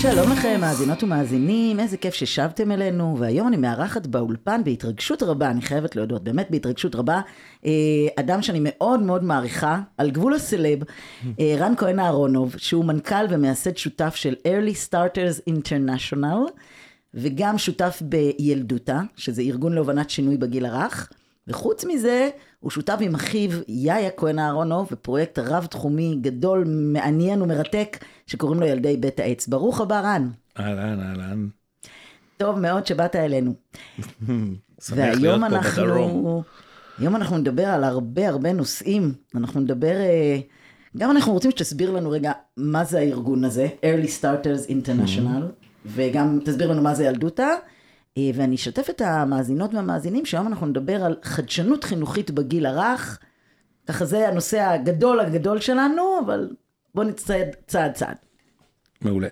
שלום לכם, מאזינות ומאזינים, איזה כיף ששבתם אלינו, והיום אני מארחת באולפן בהתרגשות רבה, אני חייבת להודות, באמת בהתרגשות רבה, אה, אדם שאני מאוד מאוד מעריכה, על גבול הסלב, אה, רן כהן אהרונוב, שהוא מנכ"ל ומייסד שותף של Early Starters International, וגם שותף בילדותה, שזה ארגון להובנת שינוי בגיל הרך, וחוץ מזה, הוא שותף עם אחיו יאיה כהן אהרונוב בפרויקט רב-תחומי גדול, מעניין ומרתק, שקוראים לו ילדי בית העץ. ברוך הבא, רן. אהלן, אהלן. טוב מאוד שבאת אלינו. שמח להיות והיום פה אנחנו, בדרום. היום אנחנו נדבר על הרבה הרבה נושאים. אנחנו נדבר, אה, גם אנחנו רוצים שתסביר לנו רגע מה זה הארגון הזה, Early Starters International, וגם תסביר לנו מה זה ילדותה. אה, ואני אשתף את המאזינות והמאזינים שהיום אנחנו נדבר על חדשנות חינוכית בגיל הרך. ככה זה הנושא הגדול הגדול שלנו, אבל בואו נצעד צעד צעד. מעולה.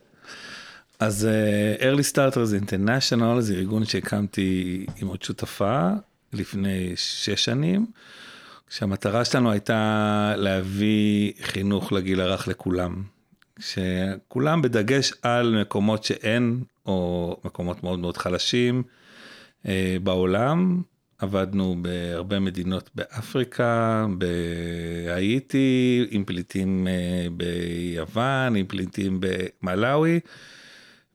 אז uh, Early Starters International זה ארגון שהקמתי עם עוד שותפה לפני שש שנים, כשהמטרה שלנו הייתה להביא חינוך לגיל הרך לכולם. שכולם בדגש על מקומות שאין, או מקומות מאוד מאוד חלשים uh, בעולם. עבדנו בהרבה מדינות באפריקה, בהאיטי, עם פליטים uh, ביוון, עם פליטים במלאווי.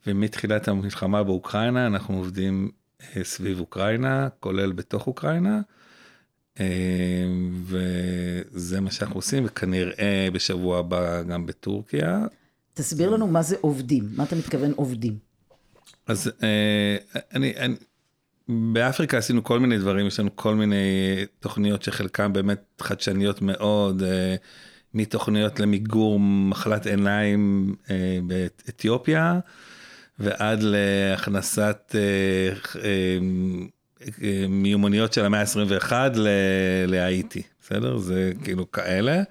ומתחילת המלחמה באוקראינה אנחנו עובדים אה, סביב אוקראינה, כולל בתוך אוקראינה. אה, וזה מה שאנחנו עושים, וכנראה בשבוע הבא גם בטורקיה. תסביר לנו מה זה עובדים, מה אתה מתכוון עובדים? אז אה, אני, אני, באפריקה עשינו כל מיני דברים, יש לנו כל מיני תוכניות שחלקן באמת חדשניות מאוד, מתוכניות למיגור מחלת עיניים באתיופיה. ועד להכנסת אה, אה, אה, מיומנויות של המאה ה-21 להאיטי, בסדר? זה כאילו כאלה.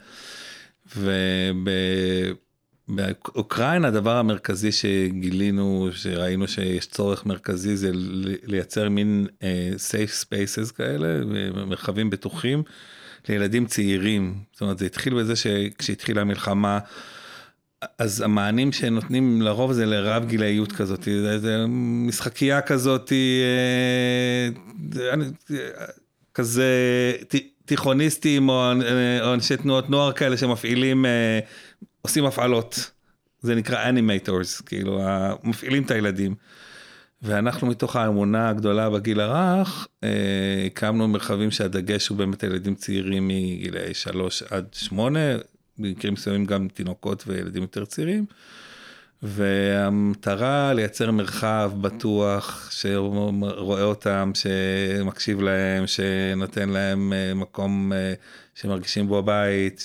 ובאוקראינה הדבר המרכזי שגילינו, שראינו שיש צורך מרכזי, זה לייצר מין safe spaces כאלה, מרחבים בטוחים לילדים צעירים. זאת אומרת, זה התחיל בזה שכשהתחילה המלחמה, אז המענים שנותנים לרוב זה לרב גילאיות כזאת, זה, זה משחקייה כזאת, אה, כזה תיכוניסטים או, או אנשי תנועות נוער כאלה שמפעילים, אה, עושים הפעלות, זה נקרא אנימטורס, כאילו מפעילים את הילדים. ואנחנו מתוך האמונה הגדולה בגיל הרך, אה, הקמנו מרחבים שהדגש הוא באמת הילדים צעירים מגילאי 3 עד 8, במקרים מסוימים גם תינוקות וילדים יותר צעירים. והמטרה לייצר מרחב בטוח שרואה אותם, שמקשיב להם, שנותן להם אה, מקום אה, שמרגישים בו הבית,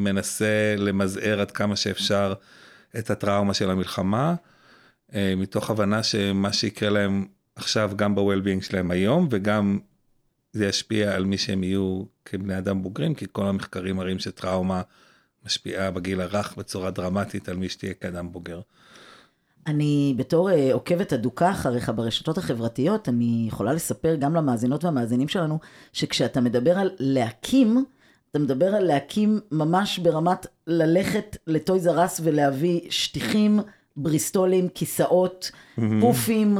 שמנסה למזער עד כמה שאפשר את הטראומה של המלחמה, אה, מתוך הבנה שמה שיקרה להם עכשיו גם ב-well-being שלהם היום וגם זה ישפיע על מי שהם יהיו כבני אדם בוגרים, כי כל המחקרים מראים שטראומה משפיעה בגיל הרך בצורה דרמטית על מי שתהיה כאדם בוגר. אני בתור uh, עוקבת אדוקה אחריך ברשתות החברתיות, אני יכולה לספר גם למאזינות והמאזינים שלנו, שכשאתה מדבר על להקים, אתה מדבר על להקים ממש ברמת ללכת לטויז ארס ולהביא שטיחים, בריסטולים, כיסאות, פופים,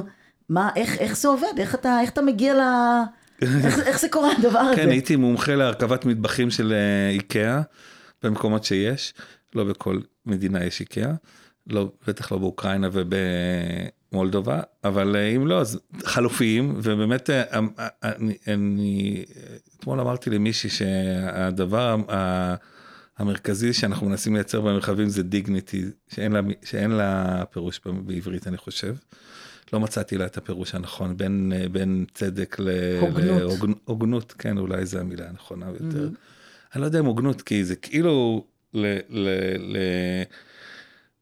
מה, איך, איך זה עובד? איך אתה, איך אתה מגיע ל... איך, איך זה קורה הדבר הזה? כן, הייתי מומחה להרכבת מטבחים של אה, איקאה. במקומות שיש, לא בכל מדינה יש איקאה, לא, בטח לא באוקראינה ובמולדובה, אבל אה, אם לא, אז חלופיים, ובאמת אה, אה, אני, אני אתמול אמרתי למישהי שהדבר המרכזי שאנחנו מנסים לייצר במרחבים זה דיגניטי, שאין לה, שאין לה פירוש בעברית, אני חושב. לא מצאתי לה את הפירוש הנכון, בין, בין צדק ל... הוגנות. הוגנות, כן, אולי זו המילה הנכונה ביותר. אני לא יודע אם הוגנות, כי זה כאילו ל, ל, ל,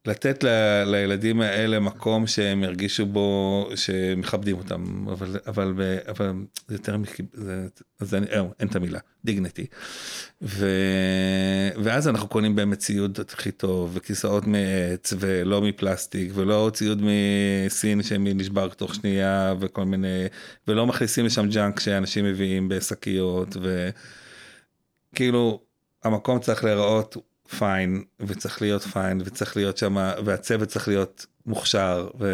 לתת לילדים האלה מקום שהם ירגישו בו, שמכבדים אותם, אבל, אבל, אבל זה יותר, זה, אז אני, אה, אין את המילה, דיגניטי. ו, ואז אנחנו קונים באמת ציוד הכי טוב, וכיסאות מעץ, ולא מפלסטיק, ולא ציוד מסין שנשבר תוך שנייה, וכל מיני, ולא מכניסים לשם junk שאנשים מביאים בשקיות, וכאילו, המקום צריך להיראות fine, וצריך להיות fine, וצריך להיות שם, והצוות צריך להיות מוכשר, ו...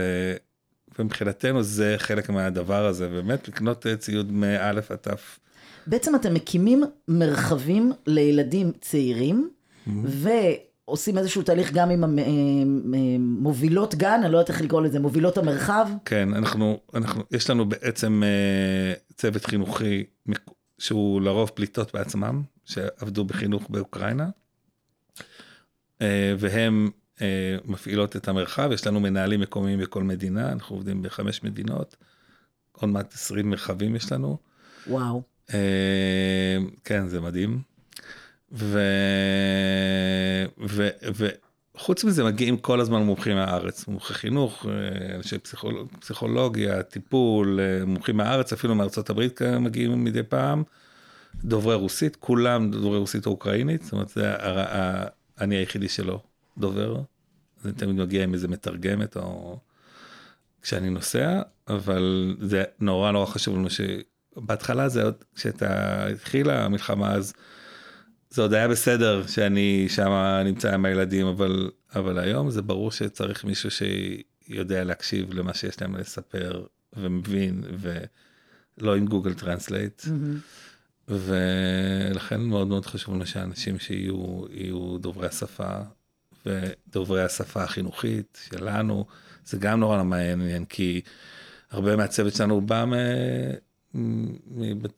ומבחינתנו זה חלק מהדבר הזה, באמת לקנות אה, ציוד מאלף עד תף. בעצם אתם מקימים מרחבים לילדים צעירים, ועושים איזשהו תהליך גם עם המ- אה, אה, גן, אני לא יודעת איך לקרוא לזה, מובילות המרחב. כן, אנחנו, אנחנו, יש לנו בעצם צוות חינוכי שהוא לרוב פליטות בעצמם, שעבדו בחינוך באוקראינה, והם אה, מפעילות את המרחב, יש לנו מנהלים מקומיים בכל מדינה, אנחנו עובדים בחמש מדינות, עוד מעט 20 מרחבים יש לנו. וואו. אה, כן, זה מדהים. ו... ו... וחוץ מזה מגיעים כל הזמן מומחים מהארץ, מומחי חינוך, אה, אנשי פסיכול... פסיכולוגיה, טיפול, אה, מומחים מהארץ, אפילו מארצות הברית מגיעים מדי פעם, דוברי רוסית, כולם דוברי רוסית או אוקראינית, זאת אומרת, זה. אני היחידי שלא דובר, זה תמיד מגיע עם איזה מתרגמת או... כשאני נוסע, אבל זה נורא נורא חשוב לנו שבהתחלה זה עוד, כשאתה התחילה המלחמה אז זה עוד היה בסדר שאני שם נמצא עם הילדים, אבל, אבל היום זה ברור שצריך מישהו שיודע להקשיב למה שיש להם לספר ומבין ולא עם Google Translate. ולכן מאוד מאוד חשוב לנו שאנשים שיהיו יהיו דוברי השפה ודוברי השפה החינוכית שלנו, זה גם נורא מעניין, כי הרבה מהצוות שלנו בא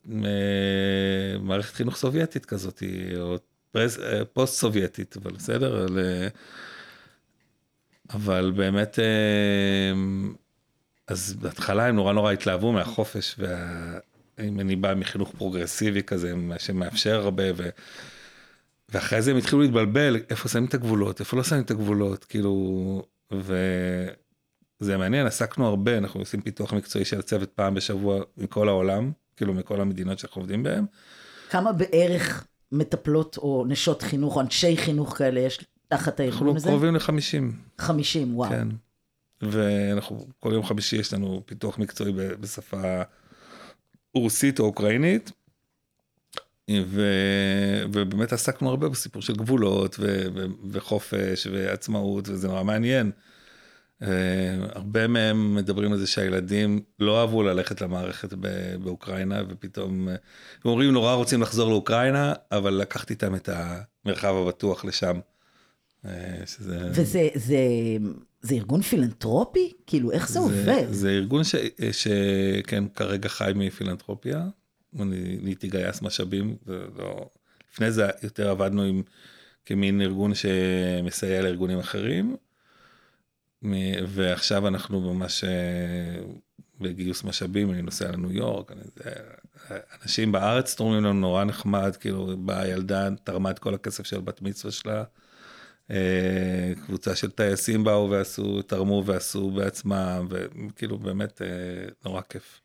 ממערכת חינוך סובייטית כזאת, או פרס- פוסט סובייטית, אבל בסדר, אבל, אבל באמת, אה, אז בהתחלה הם נורא נורא התלהבו מהחופש, וה... אם אני בא מחינוך פרוגרסיבי כזה, מה שמאפשר הרבה, ו... ואחרי זה הם התחילו להתבלבל, איפה שמים את הגבולות, איפה לא שמים את הגבולות, כאילו, וזה מעניין, עסקנו הרבה, אנחנו עושים פיתוח מקצועי של הצוות פעם בשבוע מכל העולם, כאילו מכל המדינות שאנחנו עובדים בהן. כמה בערך מטפלות או נשות חינוך או אנשי חינוך כאלה יש תחת הארגון אנחנו הזה? קרובים לחמישים, 50, וואו. כן. ואנחנו, כל יום חמישי יש לנו פיתוח מקצועי בשפה רוסית או אוקראינית. ו... ובאמת עסקנו הרבה בסיפור של גבולות ו... ו... וחופש ועצמאות וזה נורא מעניין. Uh, הרבה מהם מדברים על זה שהילדים לא אהבו ללכת למערכת ב... באוקראינה ופתאום uh, הם אומרים נורא רוצים לחזור לאוקראינה אבל לקחתי איתם את המרחב הבטוח לשם. Uh, שזה... וזה זה, זה ארגון פילנטרופי? כאילו, איך זה, עובד? זה ארגון ש... שכן כרגע חי מפילנטרופיה. אני נהייתי גייס משאבים, ולא... לפני זה יותר עבדנו עם כמין ארגון שמסייע לארגונים אחרים, ועכשיו אנחנו ממש אה, בגיוס משאבים, אני נוסע לניו יורק, אני, זה, אנשים בארץ תורמים לנו נורא נחמד, כאילו באה ילדה, תרמה את כל הכסף של בת מצווה שלה, אה, קבוצה של טייסים באו ועשו, תרמו ועשו בעצמם, וכאילו באמת אה, נורא כיף.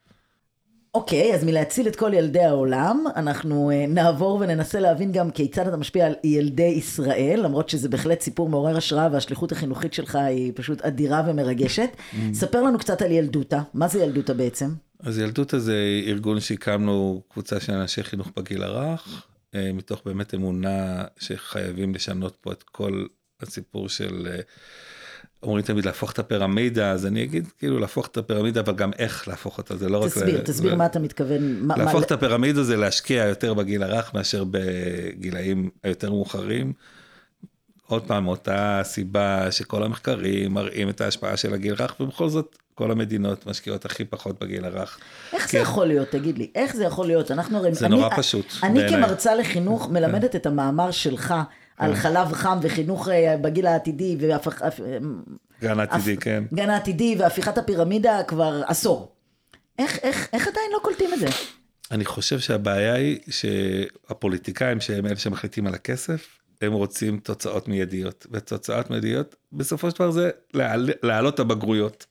אוקיי, אז מלהציל את כל ילדי העולם, אנחנו אה, נעבור וננסה להבין גם כיצד אתה משפיע על ילדי ישראל, למרות שזה בהחלט סיפור מעורר השראה והשליחות החינוכית שלך היא פשוט אדירה ומרגשת. ספר לנו קצת על ילדותה, מה זה ילדותה בעצם? אז ילדותא זה ארגון שהקמנו קבוצה של אנשי חינוך בגיל הרך, אה, מתוך באמת אמונה שחייבים לשנות פה את כל הסיפור של, אה, אומרים תמיד להפוך את הפירמידה, אז אני אגיד כאילו להפוך את הפירמידה, אבל גם איך להפוך אותה, זה לא רק... תסביר, ל- תסביר ל- מה אתה מתכוון. מה- מה- להפוך את הפירמידה זה להשקיע יותר בגיל הרך מאשר בגילאים היותר מאוחרים. עוד פעם, אותה סיבה שכל המחקרים מראים את ההשפעה של הגיל הרך, ובכל זאת כל המדינות משקיעות הכי פחות בגיל הרך. איך זה כן. יכול להיות, תגיד לי, איך זה יכול להיות? אנחנו הרי... זה אני- נורא פשוט, אני בעיניי. כמרצה לחינוך מלמדת את המאמר שלך על חלב חם וחינוך אה, בגיל העתידי, והפך- הפ- גן עתידי, כן. גן העתידי והפיכת הפירמידה כבר עשור. איך, איך, איך עדיין לא קולטים את זה? אני חושב שהבעיה היא שהפוליטיקאים שהם אלה שמחליטים על הכסף, הם רוצים תוצאות מיידיות, ותוצאות מיידיות בסופו של דבר זה להעל- להעלות את הבגרויות.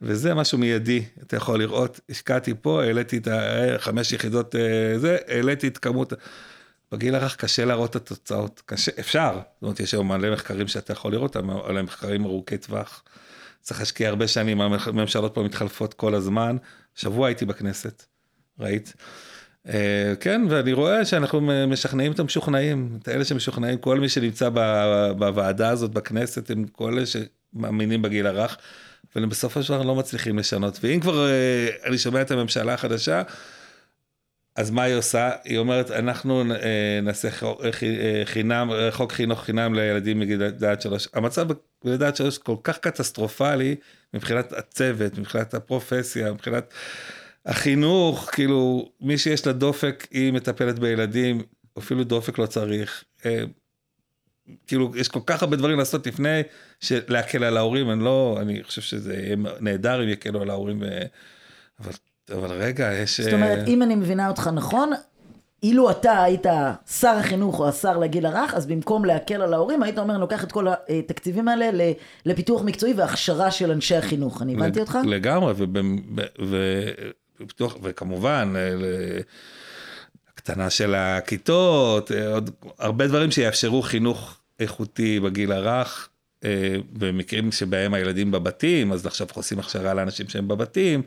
וזה משהו מיידי, אתה יכול לראות, השקעתי פה, העליתי את החמש יחידות אה, זה, העליתי את כמות, בגיל הרך קשה להראות את התוצאות, קשה, אפשר, זאת אומרת יש היום מלא מחקרים שאתה יכול לראות הם מחקרים ארוכי טווח. צריך להשקיע הרבה שנים, הממשלות פה מתחלפות כל הזמן, שבוע הייתי בכנסת, ראית? אה, כן, ואני רואה שאנחנו משכנעים את המשוכנעים, את אלה שמשוכנעים, כל מי שנמצא בוועדה הזאת בכנסת, הם כל אלה שמאמינים בגיל הרך, אבל הם בסופו של דבר לא מצליחים לשנות. ואם כבר אה, אני שומע את הממשלה החדשה, אז מה היא עושה? היא אומרת, אנחנו אה, נעשה חוק, אה, חינם, אה, חוק חינוך חינם לילדים מגיל עד שלוש. המצב בגיל עד שלוש כל כך קטסטרופלי מבחינת הצוות, מבחינת הפרופסיה, מבחינת החינוך, כאילו, מי שיש לה דופק, היא מטפלת בילדים, אפילו דופק לא צריך. אה, כאילו, יש כל כך הרבה דברים לעשות לפני להקל על ההורים, אני לא, אני חושב שזה יהיה נהדר אם יקלו על ההורים, ו... אבל, אבל רגע, יש... זאת אומרת, אה, אם אני מבינה אותך נכון, אילו אתה היית שר החינוך או השר לגיל הרך, אז במקום להקל על ההורים, היית אומר, אני לוקח את כל התקציבים האלה לפיתוח מקצועי והכשרה של אנשי החינוך. אני הבנתי אותך? לגמרי, ב- ו- ופיתוח- וכמובן, אה, ל- הקטנה של הכיתות, אה, עוד הרבה דברים שיאפשרו חינוך איכותי בגיל הרך. אה, במקרים שבהם הילדים בבתים, אז עכשיו עושים הכשרה לאנשים שהם בבתים,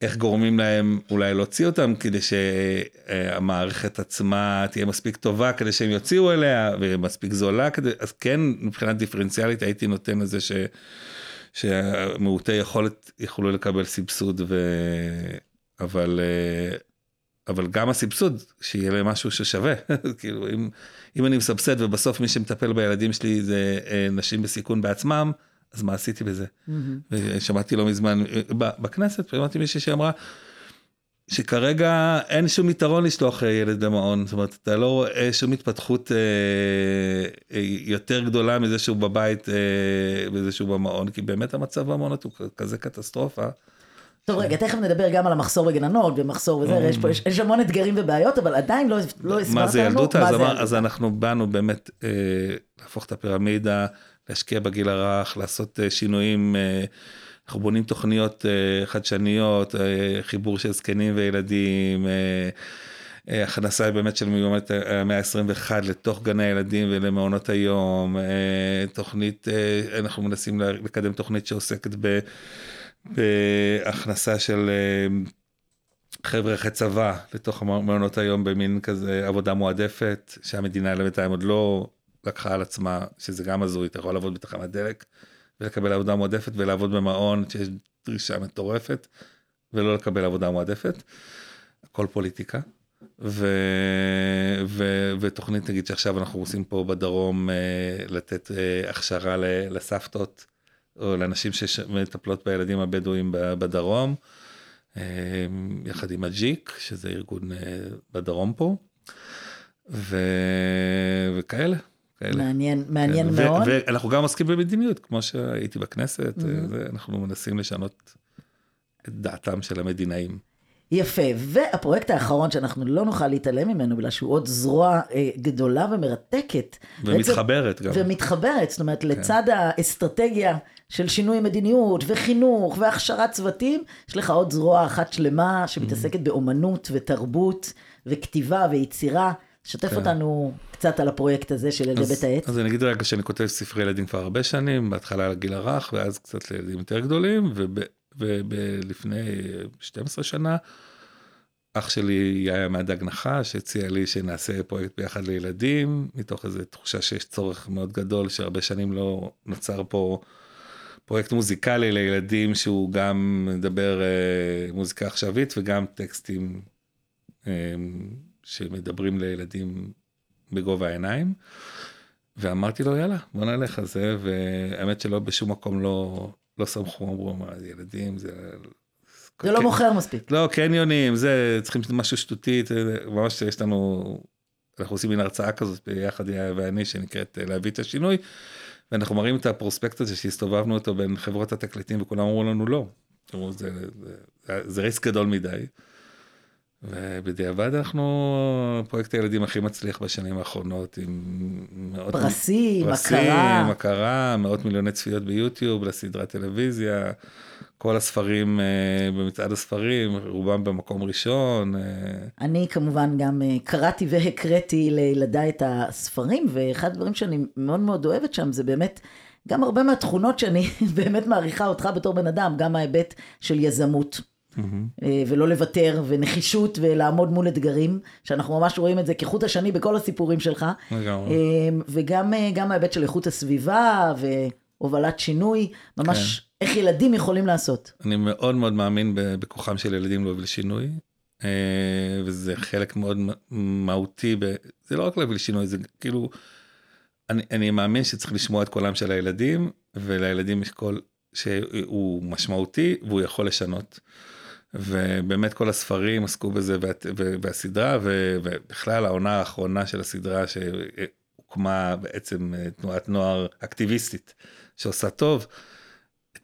איך גורמים להם אולי להוציא אותם כדי שהמערכת עצמה תהיה מספיק טובה כדי שהם יוציאו אליה ומספיק זולה כדי, אז כן מבחינה דיפרנציאלית הייתי נותן לזה ש... שמעוטי יכולת יוכלו לקבל סבסוד ו... אבל אה, אבל גם הסבסוד שיהיה להם משהו ששווה כאילו אם אם אני מסבסד ובסוף מי שמטפל בילדים שלי זה אה, נשים בסיכון בעצמם אז מה עשיתי בזה. ושמעתי לא מזמן אה, בכנסת שמעתי מישהי שאמרה שכרגע אין שום יתרון לשלוח אה, ילד למעון זאת אומרת אתה לא רואה שום התפתחות אה, אה, יותר גדולה מזה שהוא בבית אה, מזה שהוא במעון כי באמת המצב במעונות הוא כזה קטסטרופה. טוב, רגע, תכף נדבר גם על המחסור בגננות ומחסור וזה, יש פה, יש- המון אתגרים ובעיות, אבל עדיין לא לא הסברת לנו מה זה ילדות אז, אנחנו באנו באמת אה, להפוך את הפירמידה להשקיע בגיל הרך לעשות אה, שינויים. אה, אנחנו בונים תוכניות חדשניות חיבור של זקנים וילדים. הכנסה באמת של מיומנת המאה ה-21 לתוך גני הילדים ולמעונות היום, תוכנית, אנחנו מנסים לקדם תוכנית שעוסקת ב, בהכנסה של אה, חבר'ה אחרי צבא לתוך מעונות היום במין כזה עבודה מועדפת שהמדינה לבינתיים עוד לא לקחה על עצמה שזה גם הזוי אתה יכול לעבוד בתחנת דלק ולקבל עבודה מועדפת ולעבוד במעון שיש דרישה מטורפת ולא לקבל עבודה מועדפת. הכל פוליטיקה. ו... ו... ותוכנית נגיד שעכשיו אנחנו עושים פה בדרום אה, לתת אה, הכשרה. לסבתות או לאנשים שמטפלות בילדים הבדואים בדרום. אה, יחד עם הג'יק שזה ארגון אה, בדרום פה. ו... וכאלה. כאלה. מעניין, מעניין כן, ו- מאוד. ואנחנו גם עוסקים במדיניות כמו שהייתי בכנסת אה, זה, אנחנו מנסים לשנות את דעתם של המדינאים. יפה, והפרויקט האחרון שאנחנו לא נוכל להתעלם ממנו, בגלל שהוא עוד זרוע אה, גדולה ומרתקת. ומתחברת בעצם, גם. ומתחברת, זאת אומרת, לצד האסטרטגיה של שינוי מדיניות וחינוך והכשרת צוותים, יש לך עוד זרוע אחת שלמה שמתעסקת באומנות ותרבות וכתיבה ויצירה. שתף אותנו קצת על הפרויקט הזה של ילדי בית העץ. אז אני אגיד רגע שאני כותב ספרי ילדים כבר הרבה שנים, בהתחלה על הגיל הרך ואז קצת לילדים יותר גדולים, ולפני 12 שנה, אח שלי היה מהדג נחש, הציע לי שנעשה פרויקט ביחד לילדים, מתוך איזו תחושה שיש צורך מאוד גדול, שהרבה שנים לא נוצר פה פרויקט מוזיקלי לילדים שהוא גם מדבר אה, מוזיקה עכשווית וגם טקסטים אה, שמדברים לילדים בגובה העיניים. ואמרתי לו יאללה בוא נלך על זה והאמת שלא בשום מקום לא לא סמכו אמרו מה ילדים זה. זה לא מוכר מספיק. לא קניונים זה צריכים משהו שטותי זה, ממש יש לנו אנחנו עושים מין הרצאה כזאת ביחד ואני שנקראת להביא את השינוי. ואנחנו מראים את הפרוספקט הזה שהסתובבנו אותו בין חברות התקליטים וכולם אמרו לנו לא. אמרו, זה, זה, זה, זה ריסק גדול מדי. ובדיעבד אנחנו פרויקט הילדים הכי מצליח בשנים האחרונות עם מאות פרסים, פרסים, הכרה. הכרה, מאות מיליוני צפיות ביוטיוב לסדרת טלוויזיה, כל הספרים אה, במצעד הספרים, רובם במקום ראשון. אה, אני כמובן גם אה, קראתי והקראתי לילדיי את הספרים, ואחד הדברים שאני מאוד מאוד אוהבת שם זה באמת גם הרבה מהתכונות שאני באמת מעריכה אותך בתור בן אדם, גם ההיבט של יזמות. אה, ולא לוותר, ונחישות, ולעמוד מול אתגרים, שאנחנו ממש רואים את זה כחוט השני בכל הסיפורים שלך. לגמרי. וגם גם ההיבט של איכות הסביבה, והובלת שינוי, ממש איך ילדים יכולים לעשות. אני מאוד מאוד מאמין בכוחם של ילדים להוביל שינוי. אה, וזה חלק מאוד מהותי, ב... זה לא רק להוביל שינוי, זה כאילו, אני, אני מאמין שצריך לשמוע את קולם של הילדים, ולילדים יש קול שהוא משמעותי והוא יכול לשנות. ובאמת כל הספרים עסקו בזה והסדרה ובכלל העונה האחרונה של הסדרה שהוקמה בעצם אה, תנועת נוער אקטיביסטית שעושה טוב.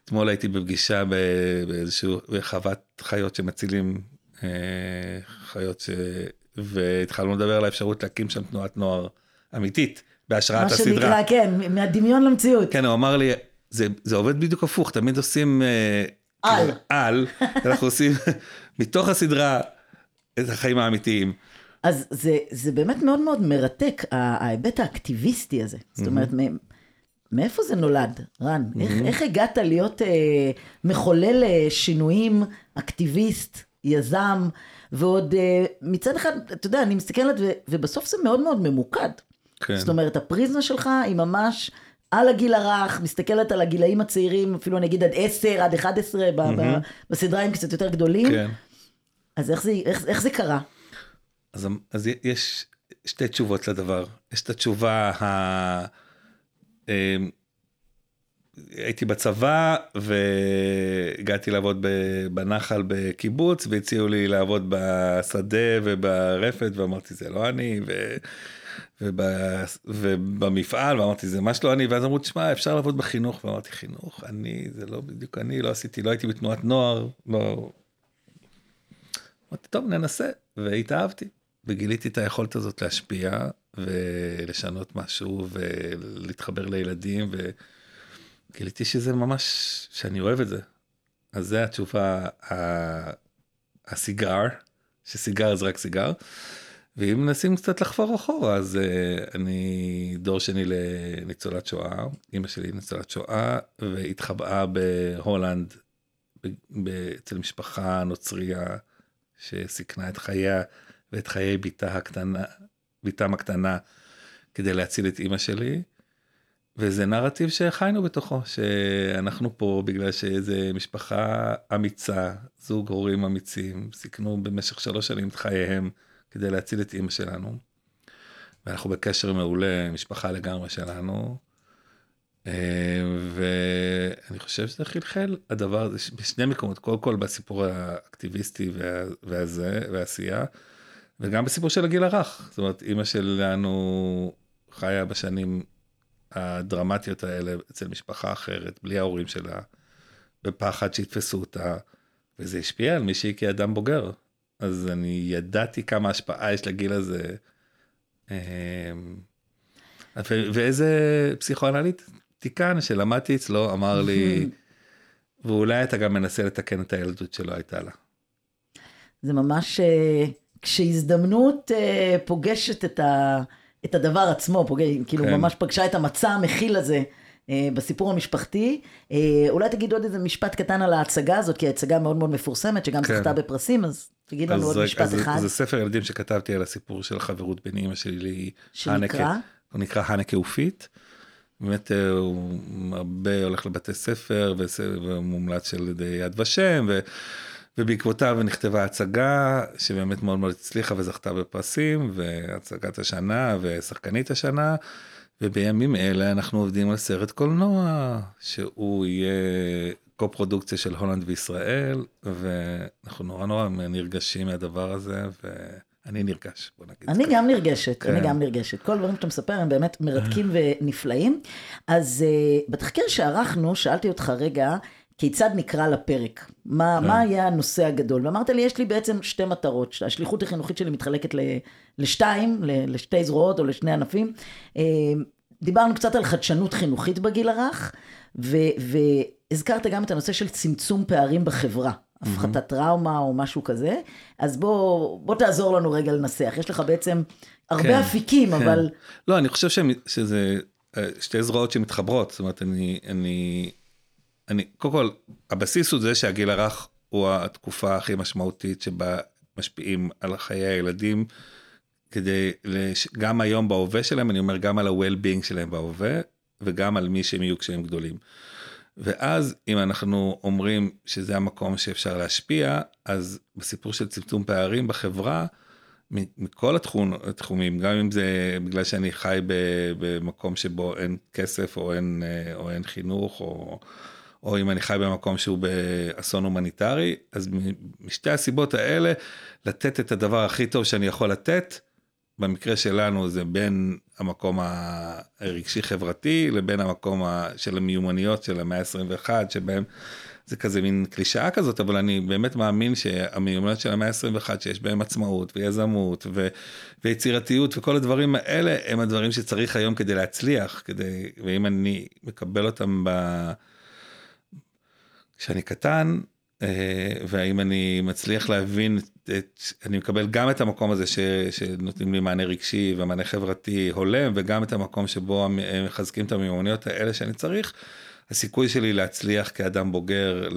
אתמול הייתי בפגישה באיזשהו חוות חיות שמצילים אה, חיות ש... והתחלנו לדבר על האפשרות להקים שם תנועת נוער אמיתית בהשראת מה הסדרה. שנקרא, כן, מהדמיון למציאות. כן, הוא אמר לי, זה, זה עובד בדיוק הפוך, תמיד עושים... אה, על. כאילו, על, אנחנו עושים מתוך הסדרה את החיים האמיתיים. אז זה, זה באמת מאוד מאוד מרתק, ההיבט האקטיביסטי הזה. זאת אומרת, מ- מאיפה זה נולד, רן? איך, איך הגעת להיות אה, מחולל אה, שינויים, אקטיביסט, יזם, ועוד אה, מצד אחד, אתה יודע, אני מסתכלת, ו, ובסוף זה מאוד מאוד ממוקד. כן. זאת אומרת, הפריזמה שלך היא ממש על הגיל הרך, מסתכלת על הגילאים הצעירים, אפילו אני אגיד עד 10, עד 11, ב, ב, בסדרה הם קצת יותר גדולים. כן. אז איך זה, איך, איך זה קרה? אז, אז יש שתי תשובות לדבר. יש את התשובה ה... אמ, הייתי בצבא והגעתי לעבוד בנחל בקיבוץ והציעו לי לעבוד בשדה וברפת ואמרתי זה לא אני ו... וב... ובמפעל ואמרתי זה ממש לא אני ואז אמרו תשמע אפשר לעבוד בחינוך ואמרתי חינוך אני זה לא בדיוק אני לא עשיתי לא הייתי בתנועת נוער לא. אמרתי טוב ננסה והתאהבתי וגיליתי את היכולת הזאת להשפיע ולשנות משהו ולהתחבר לילדים וגיליתי שזה ממש שאני אוהב את זה. אז זה התשובה הסיגר שסיגר זה רק סיגר. ואם מנסים קצת לחפור אחורה אז uh, אני דור שני לניצולת שואה אמא שלי ניצולת שואה והתחבאה בהולנד אצל משפחה נוצריה שסיכנה את חייה ואת חיי בתה הקטנה בתם הקטנה כדי להציל את אמא שלי. וזה נרטיב שחיינו בתוכו שאנחנו פה בגלל שאיזה משפחה אמיצה זוג הורים אמיצים סיכנו במשך שלוש שנים את חייהם כדי להציל את אימא שלנו. ואנחנו בקשר מעולה, משפחה לגמרי שלנו. אה, ואני חושב שזה חלחל הדבר הזה בשני מקומות, קודם כל בסיפור האקטיביסטי וה, והזה, והעשייה, וגם בסיפור של הגיל הרך. זאת אומרת, אימא שלנו חיה בשנים הדרמטיות האלה אצל משפחה אחרת, בלי ההורים שלה, בפחד שיתפסו אותה, וזה השפיע על מישהי כאדם בוגר. אז אני ידעתי כמה השפעה יש לגיל הזה. אמ, ואיזה פסיכואנליטיקן שלמדתי אצלו אמר לי, ואולי אתה גם מנסה לתקן את הילדות שלא הייתה לה. זה ממש אה, כשהזדמנות אה, פוגשת את, ה, את הדבר עצמו, פוגש, כאילו כן. ממש פגשה את המצע המכיל הזה אה, בסיפור המשפחתי. אה, אולי תגיד עוד איזה משפט קטן על ההצגה הזאת, כי ההצגה מאוד מאוד מפורסמת, שגם כן. זכתה בפרסים, אז תגיד לנו אז עוד רק- משפט אז אחד. זה ספר ילדים שכתבתי על הסיפור של החברות בין אימא שלי שנקרא? להנקה. הוא נקרא הנקה ופית. באמת אה, הוא הרבה הולך לבתי ספר ומומלץ של יד ושם ו... ובעקבותיו נכתבה הצגה שבאמת מאוד מאוד הצליחה וזכתה בפרסים והצגת השנה ושחקנית השנה ובימים אלה אנחנו עובדים על סרט קולנוע שהוא יהיה קו-פרודוקציה של הולנד וישראל ואנחנו נורא נורא נרגשים מהדבר הזה אני נרגש, בוא נגיד. אני. גם נרגשת, אני כן. גם נרגשת. כל הדברים שאתה מספר הם באמת מרתקים ונפלאים. אז uh, בתחקיר שערכנו, שאלתי אותך רגע, כיצד נקרא לפרק? מה, כן. מה היה הנושא הגדול? ואמרת לי, יש לי בעצם שתי מטרות. השליחות החינוכית שלי מתחלקת ל, לשתיים, ל, לשתי זרועות או לשני ענפים. Uh, דיברנו קצת על חדשנות חינוכית בגיל הרך, ו, והזכרת גם את הנושא של צמצום פערים בחברה. הפחתת טראומה או משהו כזה, אז בוא, בוא תעזור לנו רגע לנסח. יש לך בעצם הרבה כן, אפיקים, כן. אבל לא, אני חושב שזה אה, שתי זרועות שמתחברות, זאת אומרת, אני, אני, אני, קודם כל, הבסיס הוא זה שהגיל הרך הוא התקופה הכי משמעותית שבה משפיעים על חיי הילדים, כדי, לש- גם היום בהווה שלהם, אני אומר גם על ה-well-being שלהם בהווה, וגם על מי שהם יהיו כשהם גדולים. ואז אם אנחנו אומרים שזה המקום שאפשר להשפיע, אז בסיפור של צמצום פערים בחברה, מכל התחום, התחומים, גם אם זה בגלל שאני חי במקום שבו אין כסף או אין, אה, או אין חינוך, או, או אם אני חי במקום שהוא באסון הומניטרי, אז משתי הסיבות האלה, לתת את הדבר הכי טוב שאני יכול לתת, במקרה שלנו זה בין המקום הרגשי חברתי לבין המקום של המיומנויות של המאה ה-21 שבהם זה כזה מין קלישאה כזאת אבל אני באמת מאמין שהמיומנויות של המאה ה-21 שיש בהם עצמאות ויזמות ו- ויצירתיות וכל הדברים האלה הם הדברים שצריך היום כדי להצליח כדי ואם אני מקבל אותם ב... כשאני קטן אה, והאם אני מצליח להבין את, אני מקבל גם את המקום הזה ש, שנותנים לי מענה רגשי ומענה חברתי הולם וגם את המקום שבו הם מחזקים את המיומנויות האלה שאני צריך. הסיכוי שלי להצליח כאדם בוגר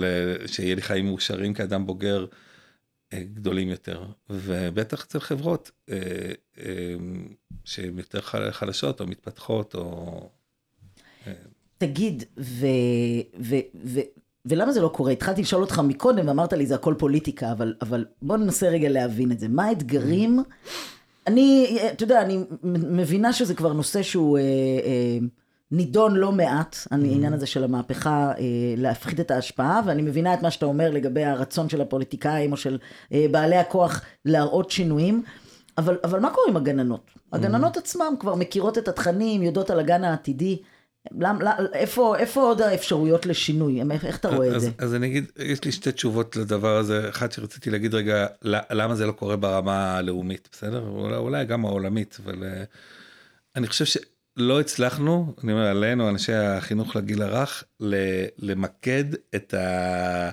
שיהיה לי חיים מאושרים כאדם בוגר אה, גדולים יותר ובטח אצל חברות אה, שהן יותר חל- חלשות או מתפתחות או תגיד, ו, ו, ו, ולמה זה לא קורה? התחלתי לשאול אותך מקודם ואמרת לי זה הכל פוליטיקה, אבל, אבל בוא ננסה רגע להבין את זה. מה האתגרים? אני, אתה יודע, אני מבינה שזה כבר נושא שהוא אה, אה, נידון לא מעט, העניין הזה של המהפכה, אה, להפחית את ההשפעה, ואני מבינה את מה שאתה אומר לגבי הרצון של הפוליטיקאים או של אה, בעלי הכוח להראות שינויים. אבל, אבל מה קורה עם הגננות? הגננות עצמן כבר מכירות את התכנים, יודעות על הגן העתידי. למ, למ, איפה, איפה עוד האפשרויות לשינוי? איך, איך אתה רואה את אז, זה? אז אני אגיד, יש לי שתי תשובות לדבר הזה. אחת שרציתי להגיד רגע, למה זה לא קורה ברמה הלאומית, בסדר? אולי, אולי גם העולמית, אבל אה, אני חושב שלא הצלחנו, אני אומר עלינו, אנשי החינוך לגיל הרך, למקד את, ה,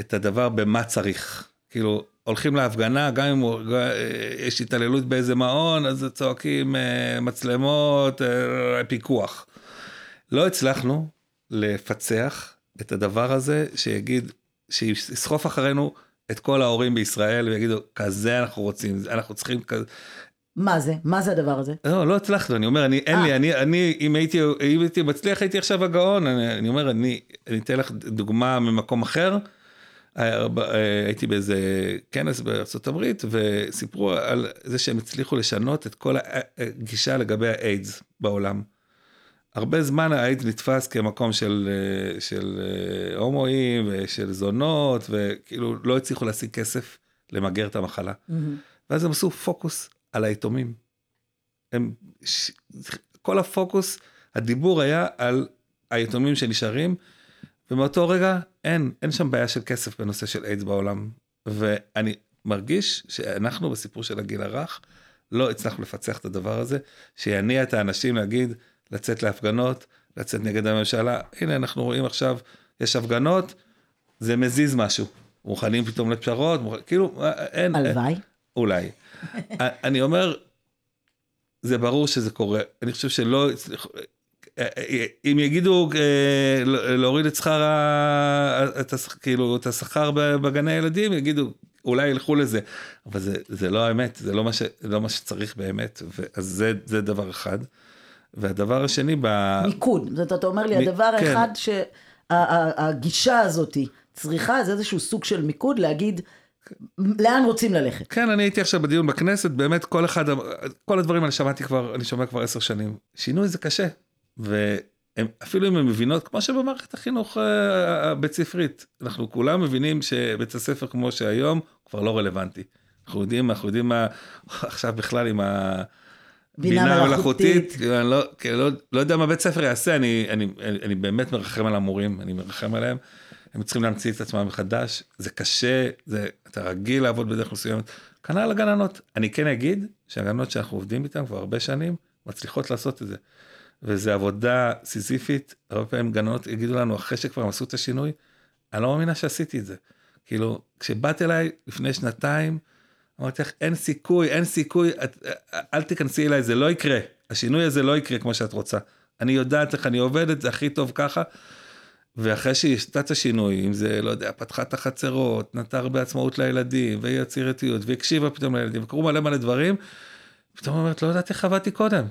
את הדבר במה צריך. כאילו, הולכים להפגנה, גם אם אה, יש התעללות באיזה מעון, אז צועקים אה, מצלמות, פיקוח. לא הצלחנו לפצח את הדבר הזה שיגיד, שיסחוף אחרינו את כל ההורים בישראל ויגידו, כזה אנחנו רוצים, אנחנו צריכים כזה. מה זה? מה זה הדבר הזה? לא, לא הצלחנו, אני אומר, אני, אין אה. לי, אני, אני, אם הייתי, אם הייתי מצליח, הייתי עכשיו הגאון, אני, אני אומר, אני, אני אתן לך דוגמה ממקום אחר. אה, אה, הייתי באיזה כנס בארצות הברית וסיפרו על זה שהם הצליחו לשנות את כל הגישה לגבי האיידס בעולם. הרבה זמן האיידס נתפס כמקום של, אה, של אה, הומואים ושל זונות וכאילו לא הצליחו להשיג כסף למגר את המחלה. ואז הם עשו פוקוס על היתומים. הם, ש... כל הפוקוס, הדיבור היה על היתומים שנשארים, ומאותו רגע אין, אין שם בעיה של כסף בנושא של איידס בעולם. ואני מרגיש שאנחנו בסיפור של הגיל הרך, לא הצלחנו לפצח את הדבר הזה, שיניע את האנשים להגיד, לצאת להפגנות, לצאת נגד הממשלה. הנה, אנחנו רואים עכשיו, יש הפגנות, זה מזיז משהו. מוכנים פתאום לפשרות, מוכ... כאילו, אין... הלוואי. אולי. אני אומר, זה ברור שזה קורה, אני חושב שלא הצליחו, אם יגידו אה, להוריד את שכר, כאילו את השכר בגני הילדים, יגידו אולי ילכו לזה, אבל זה, זה לא האמת, זה לא מה, ש, לא מה שצריך באמת, אז זה, זה דבר אחד. והדבר השני, ב... מיקוד. זאת אומרת, אתה אומר לי, מ- הדבר כן. האחד שהגישה הזאת צריכה, זה איזשהו סוג של מיקוד, להגיד לאן רוצים ללכת. כן, אני הייתי עכשיו בדיון בכנסת, באמת כל אחד, כל הדברים אני שמעתי כבר, אני שומע כבר עשר שנים. שינוי זה קשה, ואפילו אם הן מבינות, כמו שבמערכת החינוך אה, הבית ספרית, אנחנו כולם מבינים שבית הספר כמו שהיום כבר לא רלוונטי. אנחנו יודעים, אנחנו יודעים מה, עכשיו בכלל עם ה... בינה בינה מלאכותית. כאילו, אני לא, לא, לא יודע מה בית ספר יעשה, אני, אני, אני, אני באמת מרחם על המורים, אני מרחם עליהם, הם צריכים להמציא את עצמם מחדש, זה קשה, זה, אתה רגיל לעבוד בדרך מסוימת, כנ"ל הגננות. אני כן אגיד שהגננות שאנחנו עובדים איתן כבר הרבה שנים, מצליחות לעשות את זה. וזו עבודה סיזיפית, הרבה פעמים גננות יגידו לנו אחרי שכבר הם עשו את השינוי, אני לא מאמינה שעשיתי את זה. כאילו, כשבאת אליי לפני שנתיים, אמרתי לך, אין סיכוי, אין סיכוי, את, אל תיכנסי אליי, זה לא יקרה. השינוי הזה לא יקרה כמו שאת רוצה. אני יודעת איך אני עובדת, זה הכי טוב ככה. ואחרי שהיא עשתה את השינוי, אם זה, לא יודע, פתחה את החצרות, נתנה הרבה עצמאות לילדים, ויצירתיות, והקשיבה פתאום לילדים, וקרו מלא מלא דברים, פתאום אומרת, לא ידעתי איך עבדתי קודם.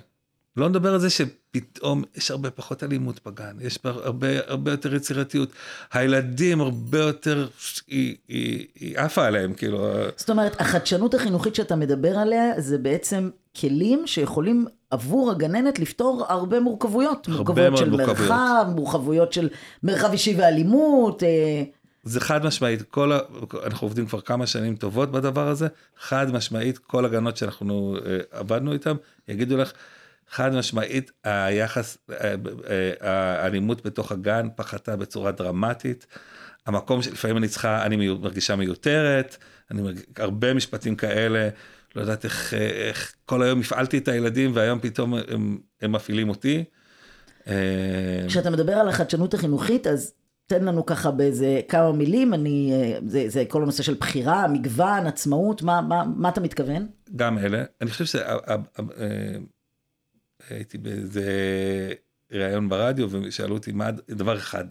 לא נדבר על זה שפתאום יש הרבה פחות אלימות בגן, יש הרבה, הרבה יותר יצירתיות. הילדים הרבה יותר, היא, היא, היא עפה עליהם, כאילו, זאת אומרת, החדשנות החינוכית שאתה מדבר עליה, זה בעצם כלים שיכולים עבור הגננת לפתור הרבה מורכבויות. הרבה מורכבויות של מורכבויות. מרחב, מורכבויות של מרחב אישי ואלימות. אה, זה חד משמעית, כל ה... אנחנו עובדים כבר כמה שנים טובות בדבר הזה, חד משמעית, כל הגנות שאנחנו אה, עבדנו איתם, יגידו לך, חד משמעית, היחס, אה, אה, האלימות בתוך הגן פחתה בצורה דרמטית. המקום שלפעמים אני צריכה, אני מרגישה מיותרת, אני מרג... הרבה משפטים כאלה, לא יודעת איך, איך כל היום הפעלתי את הילדים והיום פתאום הם, הם מפעילים אותי. אה, כשאתה מדבר על החדשנות החינוכית, אז תן לנו ככה באיזה כמה מילים, אני, זה, זה כל הנושא של בחירה, מגוון, עצמאות, מה, מה, מה אתה מתכוון? גם אלה. אני חושב שהייתי באיזה ראיון ברדיו ושאלו אותי מה דבר אחד,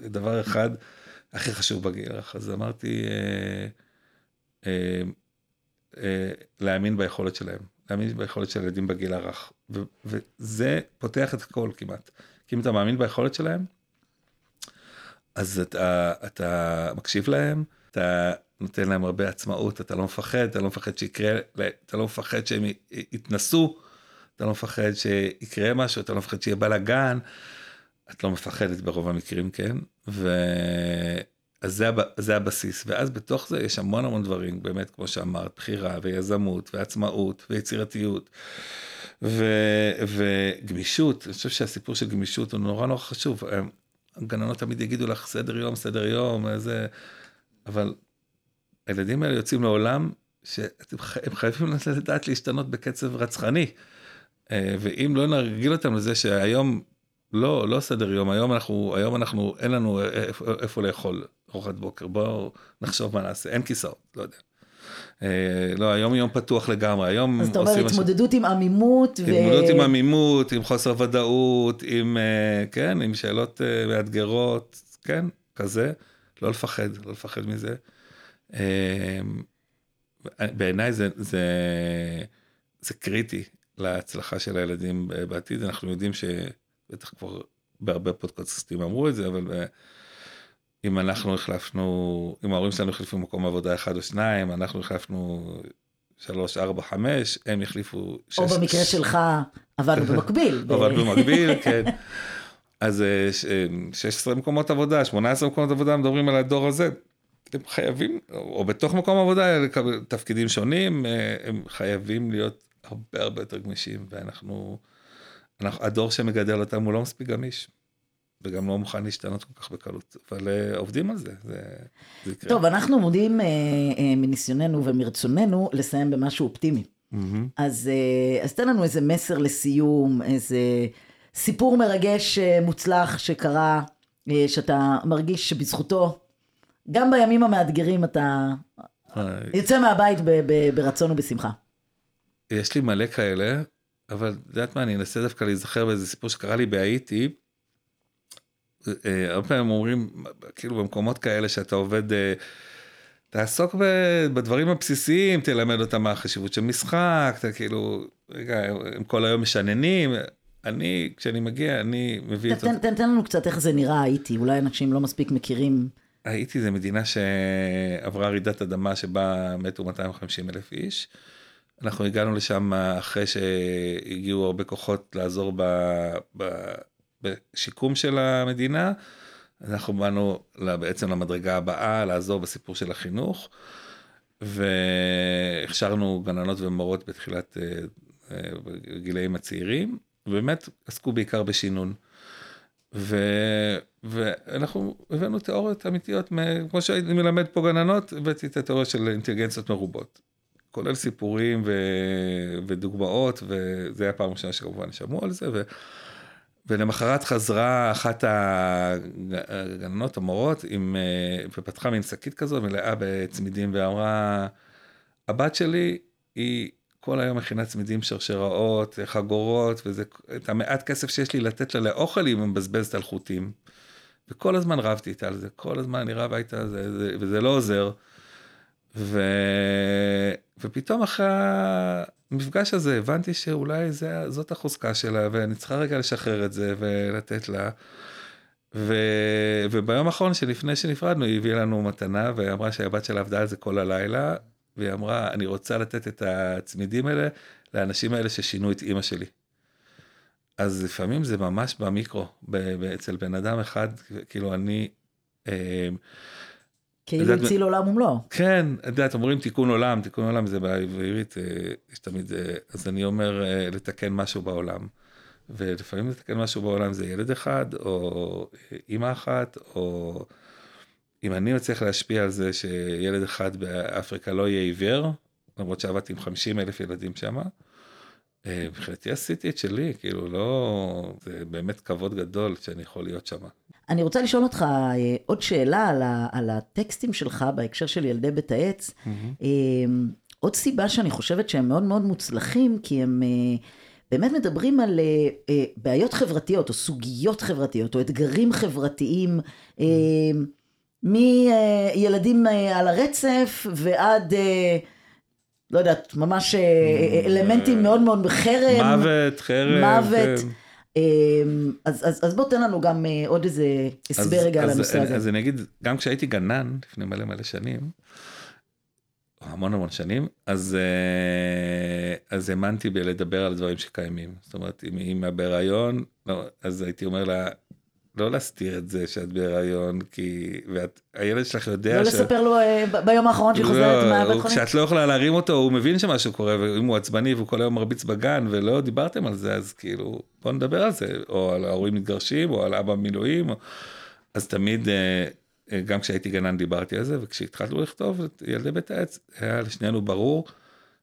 דבר אחד הכי חשוב בגיל הרך, אז אמרתי אה, אה, אה, להאמין ביכולת שלהם, להאמין ביכולת של ילדים בגיל הרך, ו, וזה פותח את הכל כמעט, כי אם אתה מאמין ביכולת שלהם, אז אתה, אתה מקשיב להם, אתה נותן להם הרבה עצמאות, אתה לא מפחד, אתה לא מפחד שיקרה, אתה לא מפחד שהם יתנסו, אתה לא מפחד שיקרה משהו, אתה לא מפחד שיהיה בלאגן, את לא מפחדת ברוב המקרים, כן? ו... אז זה, הב... זה הבסיס, ואז בתוך זה יש המון המון דברים, באמת, כמו שאמרת, בחירה ויזמות ועצמאות ויצירתיות ו... וגמישות, אני חושב שהסיפור של גמישות הוא נורא נורא חשוב. הגננות תמיד יגידו לך סדר יום, סדר יום, איזה... אבל הילדים האלה יוצאים לעולם שהם חייבים לדעת להשתנות בקצב רצחני. אה, ואם לא נרגיל אותם לזה שהיום לא, לא סדר יום, היום אנחנו, היום אנחנו, אין לנו איפה, איפה לאכול ארוחת בוקר, בואו נחשוב מה נעשה, אין כיסאות, לא יודע. אה, לא, היום יום פתוח לגמרי, היום אז אתה אומר עושים משהו- התמודדות עם עמימות, ו... התמודדות עם עמימות, עם חוסר ודאות, עם, אה, כן, עם שאלות אה, מאתגרות, כן, כזה, לא לפחד, לא לפחד מזה. אה, בעיניי זה, זה, זה קריטי להצלחה של הילדים בעתיד, אנחנו יודעים שבטח כבר בהרבה פודקאסטים אמרו את זה, אבל אה, אם אנחנו החלפנו, אם ההורים שלנו החליפו מקום עבודה אחד או שניים, אנחנו החלפנו שלוש, ארבע, חמש, הם החליפו שש. או במקרה שלך עבדנו במקביל. אבל במקביל, כן. אז אה, ש- אה, 16 מקומות עבודה, 18 מקומות עבודה, מדברים על הדור הזה. הם חייבים, או בתוך מקום עבודה, לקבל תפקידים שונים, אה, הם חייבים להיות הרבה הרבה יותר גמישים, ואנחנו, אנחנו, הדור שמגדל אותם הוא לא מספיק גמיש, וגם לא מוכן להשתנות כל כך בקלות, אבל אה, עובדים על זה, זה, זה יקרה. טוב, אנחנו מודים אה, אה, מניסיוננו ומרצוננו לסיים במשהו אופטימי. מהמם. אז, אה, אז תן לנו איזה מסר לסיום, איזה סיפור מרגש אה, מוצלח שקרה, אה, שאתה מרגיש שבזכותו, גם בימים המאתגרים אתה יוצא מהבית ב- ב- ברצון ובשמחה. יש לי מלא כאלה, אבל את יודעת מה, אני אנסה דווקא להיזכר באיזה סיפור שקרה לי בהאיטי. אה, הרבה פעמים אומרים, כאילו במקומות כאלה שאתה עובד, אה, תעסוק בדברים הבסיסיים, תלמד אותם מה החשיבות של משחק, אתה כאילו, רגע, הם כל היום משננים. אני, כשאני מגיע, אני מביא את... תן, תן, תן לנו קצת איך זה נראה הייתי, אולי אנשים לא מספיק מכירים. האיטי זה מדינה שעברה רעידת אדמה שבה מתו 250 אלף איש. אנחנו הגענו לשם אחרי שהגיעו הרבה כוחות לעזור ב, ב, בשיקום של המדינה. אנחנו באנו בעצם למדרגה הבאה, לעזור בסיפור של החינוך. והכשרנו גננות ומורות בתחילת אה, אה, גילאים הצעירים, ובאמת עסקו בעיקר בשינון. ו... ואנחנו הבאנו תיאוריות אמיתיות. כמו שאני מלמד פה גננות, הבאתי את התיאוריה של אינטליגנציות מרובות. כולל סיפורים ו... ודוגמאות, וזה היה פעם ראשונה שכמובן שמעו על זה, ו... ולמחרת חזרה אחת הגננות, המורות, עם, אה, ופתחה מין שקית כזו מלאה בצמידים, ואמרה, הבת שלי היא כל היום מכינה צמידים, שרשראות, חגורות, וזה, את המעט כסף שיש לי לתת לה לאוכל, היא מבזבזת על חוטים. וכל הזמן רבתי איתה על זה, כל הזמן אני רבה איתה, זה, זה, וזה לא עוזר. ו... ופתאום אחרי המפגש הזה הבנתי שאולי זה, זאת החוזקה שלה, ואני צריכה רגע לשחרר את זה ולתת לה. ו... וביום האחרון שלפני שנפרדנו היא הביאה לנו מתנה ואמרה שהבת שלה עבדה על זה כל הלילה והיא אמרה אני רוצה לתת את הצמידים האלה לאנשים האלה ששינו את אימא שלי. אז לפעמים זה ממש במיקרו, אצל בן אדם אחד, כאילו אני... אה, כאילו הציל עולם ומלואו. כן, את יודעת, אומרים תיקון עולם, תיקון עולם זה בעברית, אה, יש תמיד, אה, אז אני אומר לתקן משהו בעולם. ולפעמים לתקן משהו בעולם זה ילד אחד, או אימא אחת, או אם אני מצליח להשפיע על זה שילד אחד באפריקה לא יהיה עיוור, למרות שעבדתי עם 50 אלף ילדים שם, מבחינתי עשיתי את שלי, כאילו לא, זה באמת כבוד גדול שאני יכול להיות שם. אני רוצה לשאול אותך אה, עוד שאלה על, ה, על הטקסטים שלך בהקשר של ילדי בית העץ. Mm-hmm. עוד סיבה שאני חושבת שהם מאוד מאוד מוצלחים, כי הם אה, באמת מדברים על בעיות חברתיות, או סוגיות חברתיות, או אתגרים חברתיים, mm-hmm. מילדים על הרצף ועד... לא יודעת, ממש אלמנטים מאוד מאוד בחרם. מוות, חרם. מוות. כן. אמ, אז, אז, אז בוא תן לנו גם אה, עוד איזה הסבר רגע על הנושא הזה. אז אני אגיד, גם כשהייתי גנן, לפני מלא מלא שנים, המון המון שנים, אז, אה, אז האמנתי בלדבר על דברים שקיימים. זאת אומרת, אם היא בהיריון, לא, אז הייתי אומר לה, לא להסתיר את זה שאת בהיריון, כי... והילד שלך יודע לא ש... לא לספר לו אה, ביום האחרון שהיא חוזרת לא, מהבית חולים? כשאת לא יכולה להרים אותו, הוא מבין שמשהו קורה, ואם הוא עצבני והוא כל היום מרביץ בגן, ולא דיברתם על זה, אז כאילו, בוא נדבר על זה, או על ההורים מתגרשים, או על אבא מילואים, או... אז תמיד, אה, אה, גם כשהייתי גנן דיברתי על זה, וכשהתחלנו לכתוב את ילדי בית העץ, היה לשנינו ברור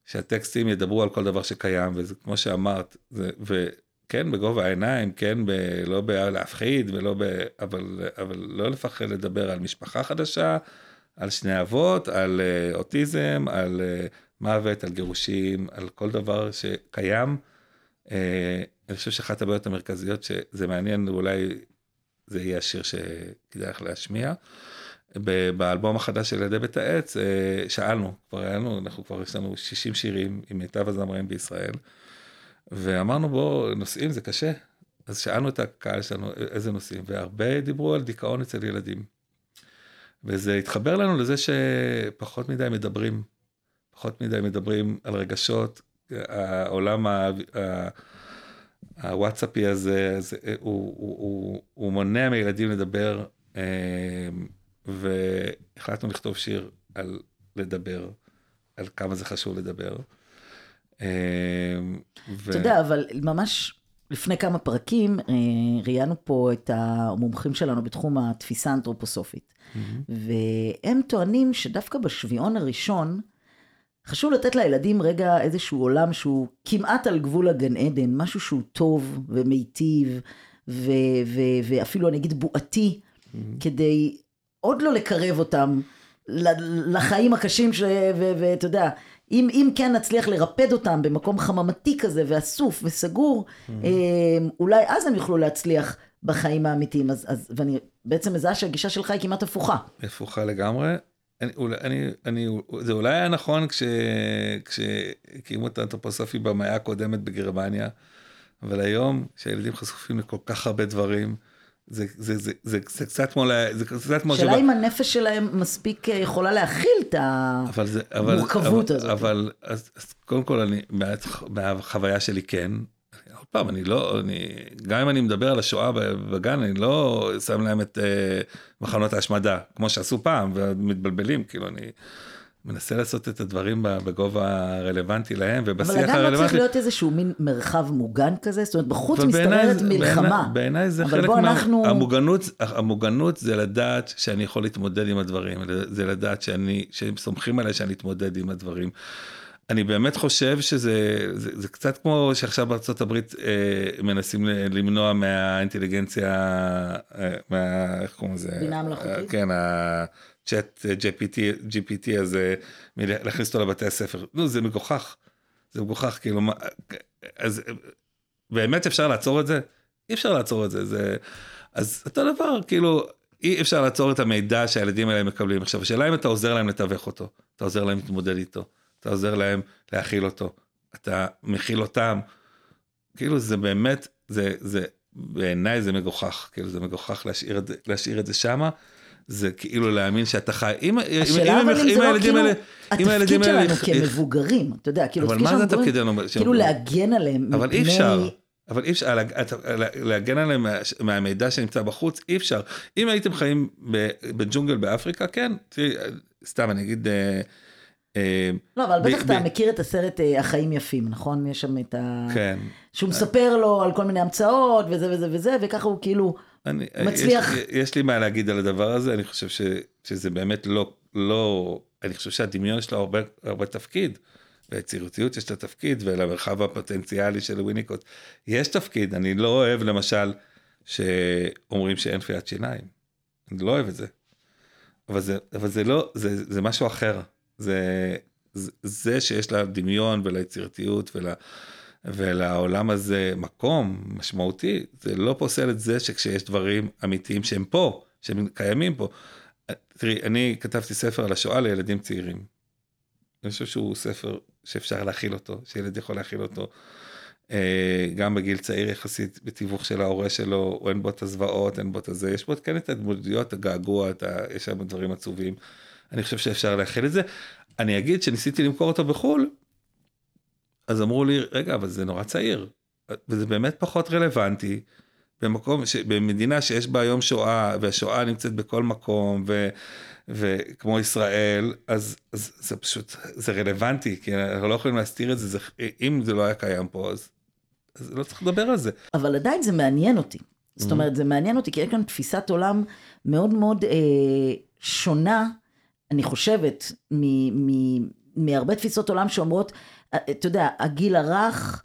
שהטקסטים ידברו על כל דבר שקיים, וזה כמו שאמרת, זה, ו... כן בגובה העיניים, כן ב, לא בלהפחיד ולא ב... אבל, אבל לא לפחד לדבר על משפחה חדשה, על שני אבות, על uh, אוטיזם, על uh, מוות, על גירושים, על כל דבר שקיים. Uh, אני חושב שאחת הבעיות המרכזיות שזה מעניין, אולי זה יהיה השיר שכדאי לך להשמיע. באלבום החדש של ידי בית העץ, שאלנו, כבר היה לנו, אנחנו כבר יש לנו 60 שירים עם מיטב הזמרים בישראל. ואמרנו בוא, נושאים זה קשה. אז שאלנו את הקהל שלנו איזה נושאים, והרבה דיברו על דיכאון אצל ילדים. וזה התחבר לנו לזה שפחות מדי מדברים, פחות מדי מדברים על רגשות, העולם הוואטסאפי הזה, הזה הוא, הוא, הוא, הוא מונע מילדים לדבר, אה, והחלטנו לכתוב שיר על לדבר, על כמה זה חשוב לדבר. אה, ו... אתה יודע, אבל ממש לפני כמה פרקים אה, ראיינו פה את המומחים שלנו בתחום התפיסה האנתרופוסופית. Mm-hmm. והם טוענים שדווקא בשביעון הראשון, חשוב לתת לילדים רגע איזשהו עולם שהוא כמעט על גבול הגן עדן, משהו שהוא טוב ומיטיב, ו- ו- ואפילו אני אגיד בועתי, mm-hmm. כדי עוד לא לקרב אותם לחיים הקשים, ואתה יודע, אם, אם כן נצליח לרפד אותם במקום חממתי כזה ואסוף וסגור, mm-hmm. אולי אז הם יוכלו להצליח בחיים האמיתיים. אז, אז, ואני בעצם מזהה שהגישה שלך היא כמעט הפוכה. הפוכה לגמרי. אני, אני, אני, זה אולי היה נכון כש, כשהקימו את האנתרופוסופי במאה הקודמת בגרמניה, אבל היום שהילדים חשופים לכל כך הרבה דברים, זה, זה, זה, זה, זה קצת כמו, זה קצת כמו... שאלה אם הנפש שלהם מספיק אה, יכולה להכיל את המורכבות הזאת. אבל, אז, אז קודם כל, אני, מה, מהחוויה שלי כן, עוד פעם, אני לא, אני, גם אם אני מדבר על השואה בגן, אני לא שם להם את uh, מחנות ההשמדה, כמו שעשו פעם, ומתבלבלים, כאילו, אני מנסה לעשות את הדברים בגובה הרלוונטי להם, אבל ובשיח הגן לא צריך הרלוונטי. להיות איזשהו מין מרחב מוגן כזה? זאת אומרת, בחוץ אבל זה- מלחמה. בעיניי- זה אבל חלק מה... אנחנו- המוגנות, המוגנות זה לדעת שאני יכול להתמודד עם הדברים, זה לדעת שאני, שהם סומכים עליי שאני אתמודד עם הדברים. אני באמת חושב שזה זה, זה קצת כמו שעכשיו בארצות הברית אה, מנסים ל- למנוע מהאינטליגנציה, אה, מה, איך קוראים לזה? בינה מלאכותית? אה, כן, הצ'אט GPT, GPT הזה, להכניס אותו לבתי הספר. נו, זה מגוחך. זה מגוחך, כאילו, מה, אז באמת אפשר לעצור את זה? אי אפשר לעצור את זה, זה... אז אותו דבר, כאילו, אי אפשר לעצור את המידע שהילדים האלה מקבלים. עכשיו, השאלה אם אתה עוזר להם לתווך אותו, אתה עוזר להם להתמודד איתו, אתה עוזר להם להכיל אותו, אתה מכיל אותם. כאילו, זה באמת, זה, זה, בעיניי זה מגוחך, כאילו, זה מגוחך להשאיר את להשאיר את זה שמה. זה כאילו להאמין שאתה חי, אם, אם, השאלה אם, אבל אם זה אם לא הילדים כאילו האלה, אם התפקיד האלה, שלנו כמבוגרים, אתה יודע, כאילו, אבל התפקיד מה זה שלנו תפקידנו? כאילו? להגן עליהם אבל אי אפשר. אבל אי אפשר, להגן עליהם מה- מהמידע שנמצא בחוץ, אי אפשר. אם הייתם חיים בג'ונגל באפריקה, כן, תראי, סתם אני אגיד, אה, אה, לא, אבל בטח אתה מכיר את הסרט אה, החיים יפים, נכון? יש שם את ה... כן. שהוא מספר לו על כל מיני המצאות וזה וזה וזה, וככה הוא כאילו... אני, מצליח. יש, יש לי מה להגיד על הדבר הזה, אני חושב ש, שזה באמת לא, לא, אני חושב שהדמיון שלו הרבה, הרבה תפקיד, והיצירתיות יש לה תפקיד, ולמרחב הפוטנציאלי של וויניקוט יש תפקיד, אני לא אוהב למשל שאומרים שאין פיית שיניים, אני לא אוהב את זה, אבל זה, אבל זה לא, זה, זה משהו אחר, זה, זה, זה שיש לה דמיון וליצירתיות ול... ולעולם הזה מקום משמעותי, זה לא פוסל את זה שכשיש דברים אמיתיים שהם פה, שהם קיימים פה. תראי, אני כתבתי ספר על השואה לילדים צעירים. אני חושב שהוא ספר שאפשר להכיל אותו, שילד יכול להכיל אותו. אה, גם בגיל צעיר יחסית, בתיווך של ההורה שלו, או אין בו את הזוועות, אין בו את הזה, יש בו כן את ההתמודדויות, הגעגוע, את ה... יש שם דברים עצובים. אני חושב שאפשר להכיל את זה. אני אגיד שניסיתי למכור אותו בחו"ל, אז אמרו לי, רגע, אבל זה נורא צעיר, וזה באמת פחות רלוונטי. במקום, ש... במדינה שיש בה היום שואה, והשואה נמצאת בכל מקום, ו... וכמו ישראל, אז, אז זה פשוט, זה רלוונטי, כי אנחנו לא יכולים להסתיר את זה, זה אם זה לא היה קיים פה, אז, אז לא צריך לדבר על זה. אבל עדיין זה מעניין אותי. זאת אומרת, זה מעניין אותי, כי יש כאן תפיסת עולם מאוד מאוד אה, שונה, אני חושבת, מ- מ- מהרבה תפיסות עולם שאומרות, אתה יודע, הגיל הרך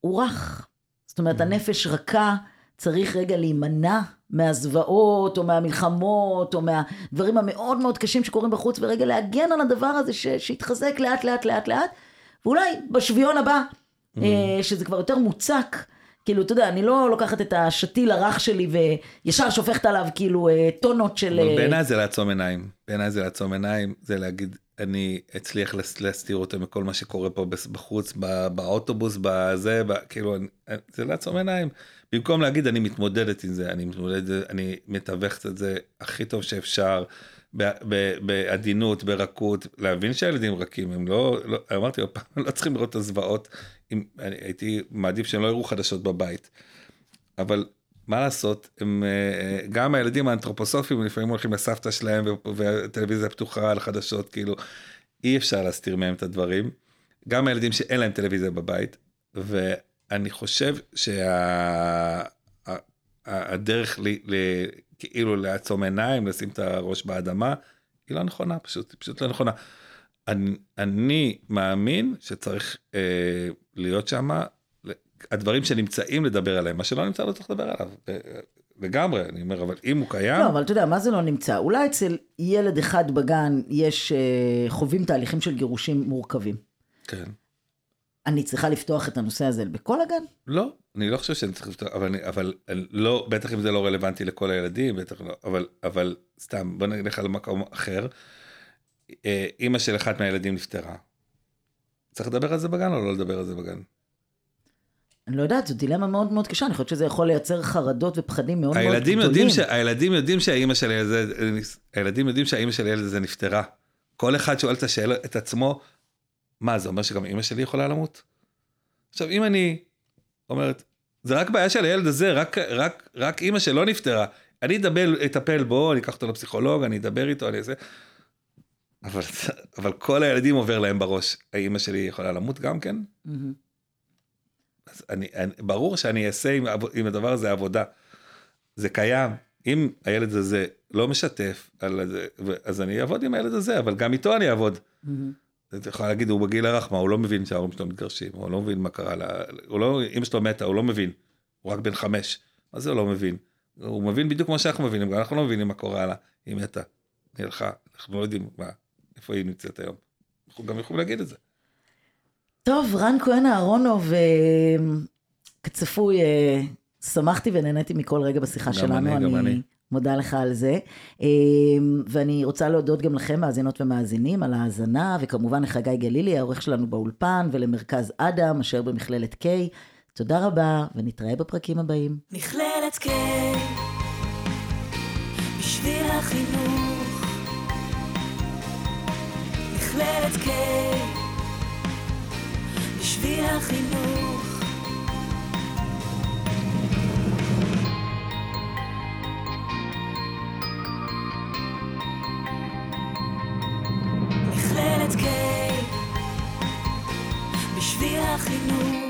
הוא רך. זאת אומרת, הנפש רכה, צריך רגע להימנע מהזוועות, או מהמלחמות, או מהדברים המאוד מאוד קשים שקורים בחוץ, ורגע להגן על הדבר הזה ש- שיתחזק לאט לאט לאט לאט, ואולי בשביון הבא, אה, שזה כבר יותר מוצק. כאילו, אתה יודע, אני לא לוקחת את השתיל הרך שלי וישר שופכת עליו כאילו אה, טונות של... אה, בעיניי זה לעצום עיניים, בעיניי זה לעצום עיניים, זה להגיד, אני אצליח להסתיר אותו מכל מה שקורה פה בחוץ, באוטובוס, בזה, כאילו, אני- זה לעצום עיניים. במקום להגיד, אני מתמודדת עם זה, אני מתמודדת, אני מתווכת את זה הכי טוב שאפשר, בעדינות, ברכות, להבין שהילדים רכים, הם לא, לא אמרתי לא צריכים לראות את הזוועות, אם, אני, הייתי מעדיף שהם לא יראו חדשות בבית. אבל מה לעשות, הם, אה, גם הילדים האנתרופוסופיים לפעמים הולכים לסבתא שלהם והטלוויזיה פתוחה על חדשות, כאילו אי אפשר להסתיר מהם את הדברים. גם הילדים שאין להם טלוויזיה בבית, ואני חושב שהדרך שה, ל- כאילו לעצום עיניים, לשים את הראש באדמה, היא לא נכונה, פשוט, היא פשוט לא נכונה. אני, אני מאמין שצריך אה, להיות שם, הדברים שנמצאים לדבר עליהם, מה שלא נמצא לא צריך לדבר עליו. אה, לגמרי, אני אומר, אבל אם הוא קיים, לא, אבל אתה יודע, מה זה לא נמצא? אולי אצל ילד אחד בגן יש, אה, חווים תהליכים של גירושים מורכבים. כן. אני צריכה לפתוח את הנושא הזה בכל הגן? לא, אני לא חושב שאני צריך לפתוח, אבל, אני- אבל אני לא, בטח אם זה לא רלוונטי לכל הילדים, בטח לא, אבל, אבל סתם, בוא נלך על מקום אחר. אה, אימא של אחד מהילדים נפטרה. צריך לדבר על זה בגן או לא לדבר על זה בגן? אני לא יודעת, זו דילמה מאוד מאוד קשה, אני חושבת שזה יכול לייצר חרדות ופחדים מאוד מאוד גדולים. ש... הילדים יודעים שהאימא של הילד הזה, הילדים יודעים שהאימא של הילד הזה נפטרה. כל אחד שואל את השאלה, את עצמו, מה זה אומר שגם אימא שלי יכולה למות? עכשיו אם אני אומרת, זה רק בעיה של הילד הזה, רק, רק, רק אימא שלו נפטרה, אני אדבר, אטפל בו, אני אקח אותו לפסיכולוג, אני אדבר איתו, אני אעשה. אבל, אבל כל הילדים עובר להם בראש, האמא שלי יכולה למות גם כן? מהמם. אז אני, אני, ברור שאני אעשה עם, עם הדבר הזה עבודה. זה קיים. אם הילד הזה לא משתף, זה, אז אני אעבוד עם הילד הזה, אבל גם איתו אני אעבוד. מהמם. אתה יכול להגיד, הוא בגיל הרך, מה, הוא לא מבין שההורים שלו מתגרשים, הוא לא מבין מה קרה לה, הוא לא, אמא שלו מתה, הוא לא מבין, הוא רק בן חמש. מה זה הוא לא מבין? הוא מבין בדיוק כמו שאנחנו מבינים, גם אנחנו לא מבינים מה קורה לה, היא מתה, היא הלכה, אנחנו לא יודעים מה, איפה היא נמצאת היום. אנחנו גם יכולים להגיד את זה. טוב, רן כהן אהרונוב, אה, כצפוי, אה, שמחתי ונהניתי מכל רגע בשיחה גם שלנו. אני, גם אני. מודה לך על זה. אה, ואני רוצה להודות גם לכם, מאזינות ומאזינים, על ההאזנה, וכמובן לחגי גלילי, העורך שלנו באולפן, ולמרכז אדם, אשר במכללת K. תודה רבה, ונתראה בפרקים הבאים. מכללת K בשביל החינוך מכללת K בשביל החינוך. מכללת K בשביל החינוך